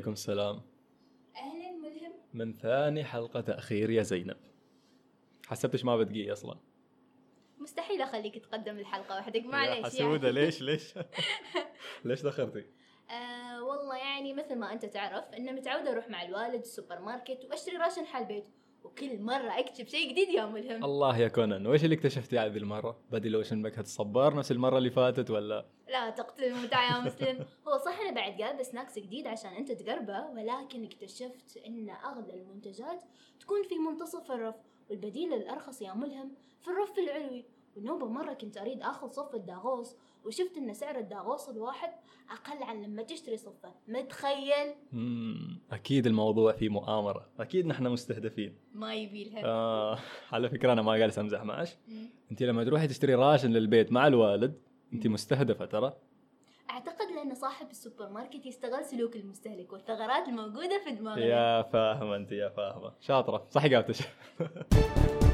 وعليكم السلام. أهلا ملهم. من ثاني حلقة تأخير يا زينب. حسبتش ما بتقي أصلا. مستحيل أخليك تقدم الحلقة وحدك معليش حسودة يعني. ليش ليش؟ ليش دخلتي؟ آه والله يعني مثل ما أنت تعرف ان متعودة أروح مع الوالد السوبر ماركت وأشتري راشن حال بيت وكل مرة اكتشف شيء جديد يا ملهم الله يا Conan وإيش اللي اكتشفتي هذه المرة؟ بدي لوشن مكهة الصبار نفس المرة اللي فاتت ولا؟ لا تقتل المتعة يا مسلم هو صح أنا بعد جايبه سناكس جديد عشان أنت تقربه ولكن اكتشفت إن أغلى المنتجات تكون في منتصف الرف والبديل الأرخص يا ملهم في الرف العلوي والنوبة مرة كنت أريد آخذ صفة داغوس وشفت إن سعر الداغوس الواحد أقل عن لما تشتري صفة. متخيل؟ مم. أكيد الموضوع فيه مؤامرة. أكيد نحن مستهدفين. ما يبيلها آه على فكرة أنا ما جالس أمزح معش. أنت لما تروحي تشتري ration للبيت مع الوالد أنت مستهدفة ترى. أعتقد لأن صاحب السوبرماركت يستغل سلوك المستهلك والثغرات الموجودة في دماغنا. يا فاهمة أنت يا فاهمة. شاطرة صح جابتش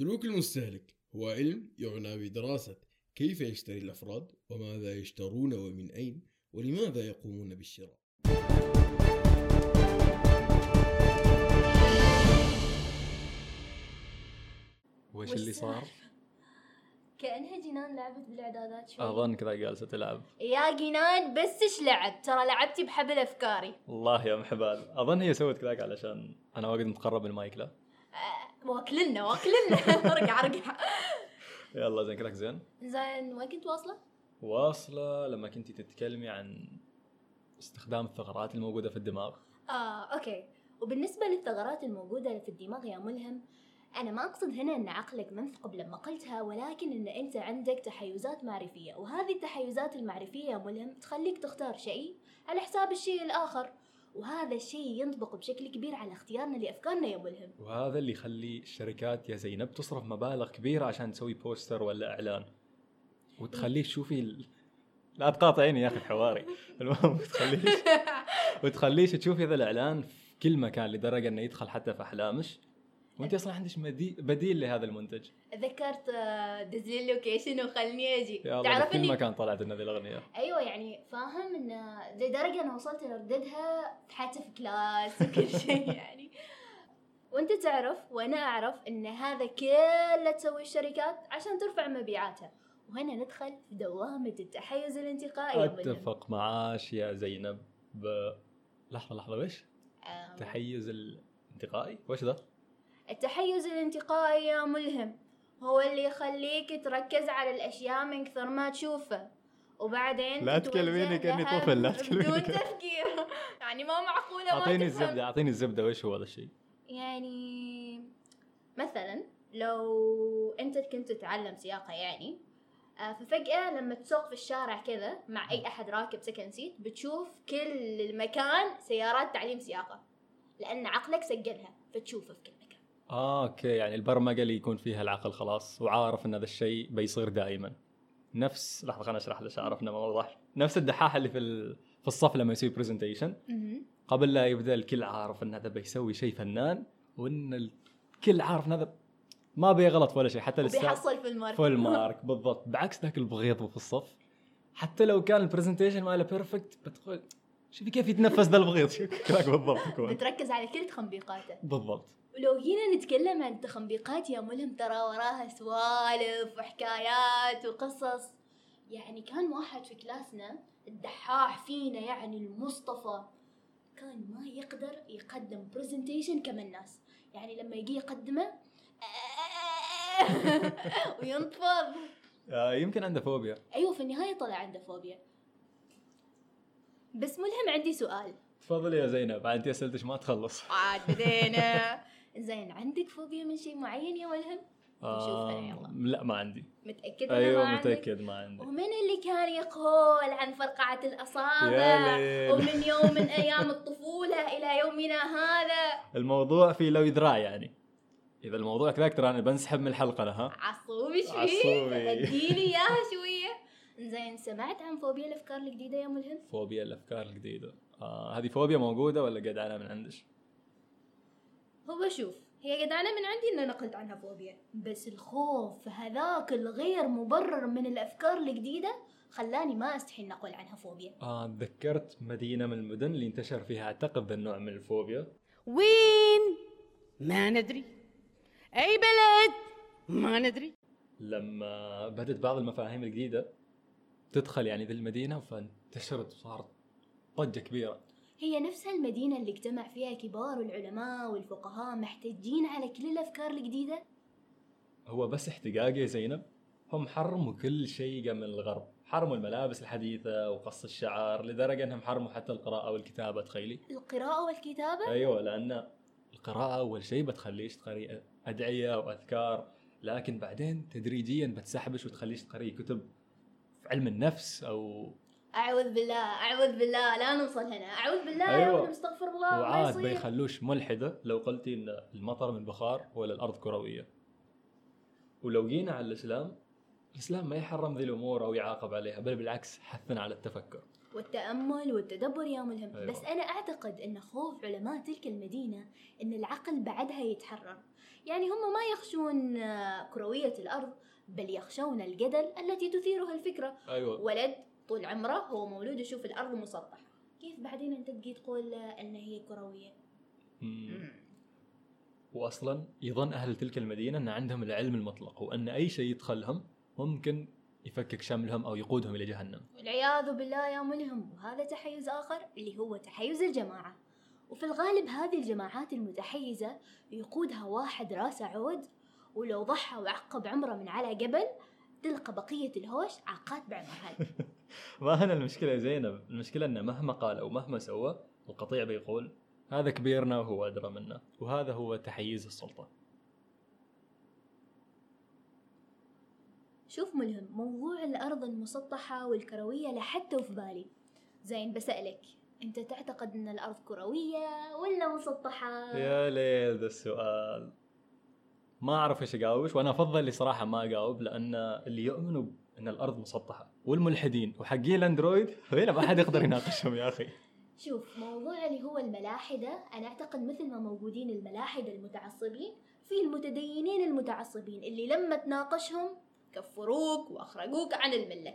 سلوك المستهلك هو علم يعنى بدراسة كيف يشتري الأفراد وماذا يشترون ومن أين ولماذا يقومون بالشراء. وش اللي صار؟ كأنها جنان لعبت بالإعدادات شوي. أظن كذا جالسة تلعب. يا جنان بس إيش لعب؟ ترى لعبتي بحبل أفكاري. الله يا محبال. أظن هي سوت كذاك علشان أنا واقد متقرب من المايك لا واكلنا واكلنا أرجع أرجع. يلا زين كذاك زين؟ زين وين كنت واصلة؟ واصلة لما كنتي تتكلمي عن استخدام الثغرات الموجودة في الدماغ. آه أوكي. وبالنسبة للثغرات الموجودة في الدماغ يا ملهم أنا ما أقصد هنا أن عقلك منثقب لما قلتها ولكن أن أنت عندك تحيزات معرفية. وهذه التحيزات المعرفية يا ملهم تخليك تختار شيء على حساب الشيء الآخر. وهذا الشيء ينطبق بشكل كبير على اختيارنا لأفكارنا يا ملهم وهذا اللي يخلي الشركات يا زينب تصرف مبالغ كبيرة عشان تسوي poster ولا إعلان. وتخليك تشوفي ال... لا تقاطعيني يا أخي حواري. المهم وتخليش وتخليش تشوفي هذا الإعلان في كل مكان لدرجة إنه يدخل حتى في أحلامش. وأنت أصلا عندك. بديل لهذا المنتج ذكرت آه، دز لي ال location وخلني الله تعرف كل مكان طلعت لنا ذي الأغنية أيوه يعني فاهم إن لدرجة أنا وصلت ارددها حتى في كلاس وكل شيء يعني وأنت تعرف وأنا أعرف إن هذا كله تسوي الشركات عشان ترفع مبيعاتها وهنا ندخل في دوامة التحيز الانتقائي. أتفق معاش يا زينب ب... لحظة لحظة وش؟ تحيز الانتقائي وش ذا؟ التحيز الانتقائي يا ملهم هو اللي يخليك تركز على الأشياء من كثر ما تشوفه وبعدين لا تكلميني لها طفل، لا تكلميني بدون تفكير يعني ما معقولة ما أعطيني. الزبدة أعطيني الزبدة وش هو هذا الشيء؟ يعني مثلا لو أنت كنت تتعلم سياقة يعني آه، ففجأة لما تسوق في الشارع كذا مع أي أحد راكب second seat بتشوف كل المكان سيارات تعليم سياقة لأن عقلك سجلها فتشوفه في كل مكان آه okay. يعني البرمجة اللي يكون فيها العقل خلاص وعارف أن هذا الشيء بيصير دائما. نفس لحظة خليني أشرح لك عرفنا ما وضح نفس الدحاح اللي في ال... في الصف لما يسوي presentation قبل لا يبدأ الكل عارف أن هذا بيسوي شيء فنان وأن الكل عارف أن هذا ما بيغلط ولا شيء حتى الأستاذ وبيحصل في المارك full mark بالضبط. بعكس ذاك البغيض في الصف. حتى لو كان ال presentation ماله perfect بتقول شوفي كيف يتنفس ذا البغيض. بالضبط. بتركز على كل تخنبيقاته بالضبط. ولو جينا نتكلم عن التخنبيقات يا ملهم ترى وراها سوالف وحكايات وقصص. يعني كان واحد في كلاسنا الدحاح فينا يعني المصطفى كان ما يقدر يقدم برزنتيشن كما الناس. يعني لما يجي يقدمه وينطفض آه يمكن عنده فوبيا. أيوه في النهاية طلع عنده فوبيا. بس ملهم عندي سؤال. تفضلي يا زينب انت اسئلتك ما تخلص. عاد بدينا. زين عندك فوبيا من شيء معين يا ملهم؟ آه يلا. لا ما عندي. أيوه ما عندك؟ متأكد ما عندي. ومن اللي كان يقول عن فرقعة الأصابع. ومن يوم من أيام الطفولة إلى يومنا هذا؟ الموضوع في لو ذراع يعني. إذا الموضوع كذاك ترى أنا بنسحب من الحلقة لها عصوبي شوي. عصوبي. اديني إياها شوية زين سمعت عن فوبيا الأفكار الجديدة يا ملهم؟ فوبيا الأفكار الجديدة. آه هذه فوبيا موجودة ولا أنا من عندش؟ هو شوف هي جدعانة من عندي إن نقلت عنها فوبيا بس الخوف هذاك الغير مبرر من الأفكار الجديدة خلاني ما أستحي نقول عنها فوبيا. آه تذكرت مدينة من المدن اللي انتشر فيها أعتقد ذا النوع من الفوبيا. وين؟ ما ندري. أي بلد؟ ما ندري. لما بدت بعض المفاهيم الجديدة تدخل يعني ذي المدينة فانتشرت وصارت ضجه كبيرة. هي نفسها المدينة اللي اجتمع فيها كبار العلماء والفقهاء محتجين على كل الأفكار الجديدة؟ هو بس احتقاق يا زينب. هم حرموا كل شيء جاء من الغرب. حرموا الملابس الحديثة وقص الشعر لدرجة إنهم حرموا حتى القراءة والكتابة تخيلي. القراءة والكتابة؟ أيوه لأن القراءة أول شيء بتخليش تقري؟ أدعية وأذكار. لكن بعدين تدريجيا بتسحبش وتخليش تقري؟ كتب علم النفس أو أعوذ بالله أعوذ بالله لا نوصل هنا. أعوذ بالله يا أيوة. ولد مستغفر الله ما وعاد بيخلوش ملحدة لو قلتي إن المطر من بخار ولا الأرض كروية. ولو جينا على الإسلام الإسلام ما يحرم ذي الأمور أو يعاقب عليها بل بالعكس حثنا على التفكر. والتأمل والتدبر يا ملهم. أيوة. بس أنا أعتقد أن خوف علماء تلك المدينة أن العقل بعدها يتحرر. يعني هم ما يخشون كروية الأرض بل يخشون الجدل التي تثيرها الفكرة. أيوه. ولد طول عمره هو مولود يشوف الأرض مسطحة. كيف بعدين أنت تجي تقول أن هي كروية؟ مم. واصلا يظن أهل تلك المدينة أن عندهم العلم المطلق وأن أي شيء يدخلهم ممكن يفكك شملهم أو يقودهم إلى جهنم. والعياذ بالله يا ملهم. وهذا تحيز آخر اللي هو تحيز الجماعة. وفي الغالب هذه الجماعات المتحيزة يقودها واحد راسه عود ولو ضحى وعقب عمره من على جبل تلقى بقية الهوش عاقات بعمرها. ما هنا المشكلة يا زينب؟ المشكلة إنه مهما قال أو مهما سوى القطيع بيقول هذا كبيرنا وهو أدرى منا وهذا هو تحيز السلطة. شوف ملهم موضوع الأرض المسطحة والكروية لحتى في بالي. زين بسألك أنت تعتقد أن الأرض كروية ولا مسطحة؟ يا ليل ذا السؤال. ما أعرف إيش اجاوبش وأنا أفضل لي صراحة ما اجاوب لأن اللي يؤمنوا إن الأرض مسطحة والملحدين وحقين الأندرويد هنا ما حد يقدر يناقشهم يا أخي. شوف موضوع اللي هو الملاحدة أنا أعتقد مثل ما موجودين الملاحدة المتعصبين في المتدينين المتعصبين اللي لما تناقشهم كفروك وأخرجوك عن الملة.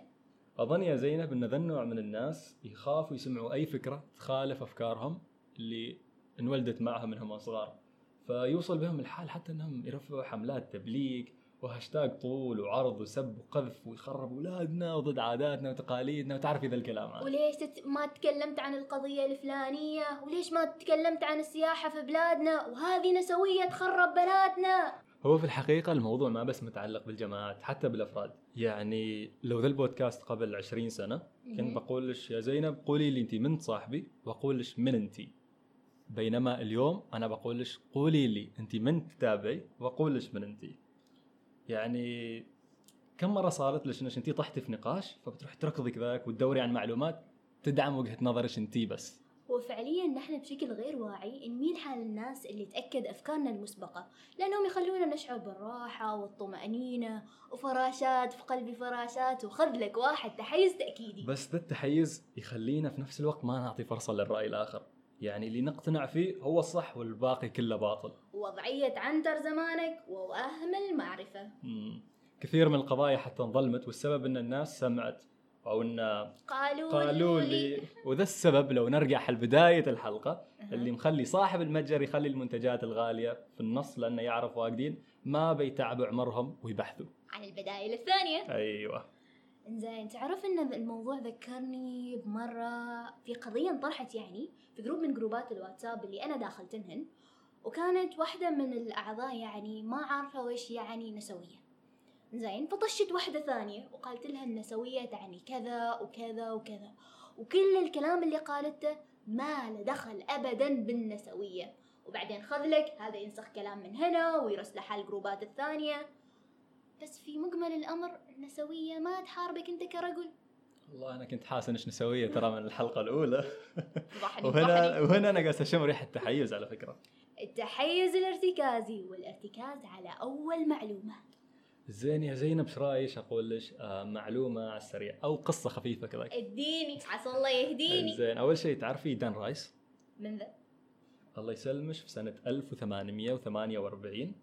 أظن يا زينب إن ذا النوع من الناس يخافوا يسمعوا أي فكرة تخالف أفكارهم اللي انولدت معهم منهم صغار فيوصل بهم الحال حتى إنهم يرفعوا حملات تبليغ وهاشتاج طول وعرض وسب وقذف ويخرب اولادنا وضد عاداتنا وتقاليدنا. وتعرفي ذا الكلام هذا؟ وليش تت... ما تكلمت عن القضية الفلانية؟ وليش ما تكلمت عن السياحة في بلادنا؟ وهذه نسوية تخرب بناتنا هو في الحقيقة الموضوع ما بس متعلق بالجماعات حتى بالأفراد. يعني لو ذا البودكاست قبل 20 سنة كنت بقول لش يا زينب قولي لي أنت من صاحبي وأقول لش من أنت بينما اليوم أنا بقول لش قولي لي أنت من تتابعي؟ وأقول لش من أنت. يعني كم مرة صارت لش إنش أنت طحتي في نقاش فبتروح تركضي كذاك وتدوري عن معلومات تدعم وجهة نظرش أنت بس؟ وفعليا نحن بشكل غير واعي نميل حال الناس اللي تأكد أفكارنا المسبقة لأنهم يخلونا نشعر بالراحة والطمأنينة وفراشات في قلب فراشات وخذ لك واحد تحيز تأكيدي. بس ذا التحيز يخلينا في نفس الوقت ما نعطي فرصة للرأي الآخر. يعني اللي نقتنع فيه هو الصح والباقي كله باطل. وضعية عنتر زمانك ووهم المعرفة. مم. كثير من القضايا حتى انظلمت والسبب إن الناس سمعت أو إن قالوا, قالوا لي. وذا السبب لو نرجع حل بداية الحلقة. اللي مخلي صاحب المتجر يخلي المنتجات الغالية في النص لأنه يعرف واجدين ما بيتعبوا عمرهم ويبحثوا. عن البدائل الثانية أيوه. زين تعرف إن الموضوع ذكرني بمرة في قضية انطرحت يعني في جروب من جروبات الواتساب اللي أنا داخلتنهن وكانت واحدة من الأعضاء يعني ما عارفة وش يعني نسوية. زين فطشت واحدة ثانية وقالت لها النسوية تعني كذا وكذا وكذا وكل الكلام اللي قالته ما له دخل ابدا بالنسوية. وبعدين خذ لك هذا ينسخ كلام من هنا ويرسله على الجروبات الثانية. بس في مجمل الأمر النسوية ما تحاربك أنت كرجل. والله أنا كنت حاسس إيش نسوية ترى من الحلقة الأولى. وهنا. وهنا أنا قاعد اشم ريحة تحيز على فكرة. التحيز الارتكازي والارتكاز على أول معلومة. زين يا زينب إيش رأيك؟ أقول لك؟ آه معلومة على السريع أو قصة خفيفة كذا اديني عسى الله يهديني. زين أول شيء تعرفي دان رايس؟ من ذا؟ الله يسلمش في سنة 1848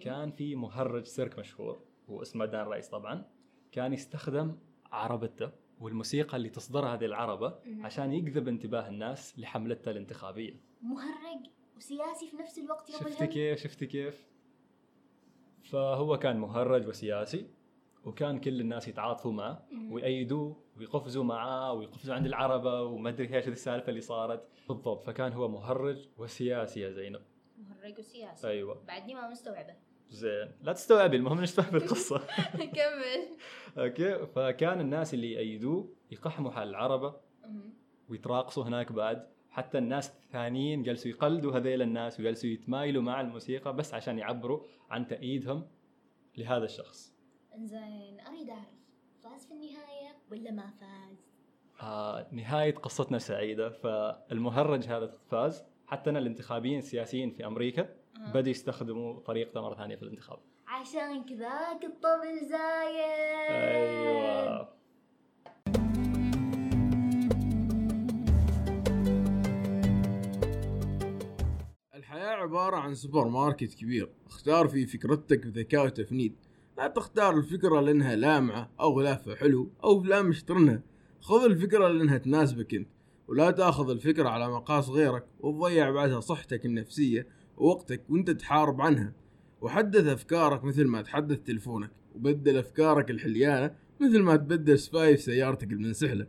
كان في مهرج سيرك مشهور. هو اسمه دان رايس طبعا كان يستخدم عربته والموسيقى اللي تصدرها هذه العربة. عشان يجذب انتباه الناس لحملته الانتخابية. مهرج وسياسي في نفس الوقت يا شفتي كيف؟ شفتي كيف؟ فهو كان مهرج وسياسي وكان كل الناس يتعاطفوا معه. ويأيدوه ويقفزوا معاه ويقفزوا عند العربة وما أدري إيش السالفة اللي صارت. بالضبط فكان هو مهرج وسياسي يا زينب. مهرج وسياسي. أيوه. بعدني ما مستوعبه. زين. لا تستوعبي المهم تفهمي القصة. كمل. أوكي. فكان الناس اللي يأيدوه يقحموا حال العربة مهم. ويتراقصوا هناك بعد. حتى الناس الثانيين جلسوا يقلدوا هذيل الناس وجلسوا يتمايلوا مع الموسيقى بس عشان يعبروا عن تأييدهم لهذا الشخص. إنزين أريد أعرف فاز في النهاية ولا ما فاز؟ آه نهاية قصتنا سعيدة. فالمهرج هذا فاز. حتى الانتخابيين السياسيين في أمريكا آه. بدأوا يستخدموا طريقته مرة ثانية في الانتخاب. عشان كذاك الطبل زايد. أيوة. الحياة عبارة عن سوبر ماركت كبير اختار فيه فكرتك بذكاء وتفنيد. لا تختار الفكرة لأنها لامعة أو غلافها حلو أو فلان مشترنها خذ الفكرة لأنها تناسبك أنت ولا تأخذ الفكرة على مقاس غيرك وتضيع بعدها صحتك النفسية ووقتك وانت تحارب عنها. وحدث أفكارك مثل ما تحدث تلفونك وبدل أفكارك الحليانة مثل ما تبدل سبايف سيارتك المنسحلة.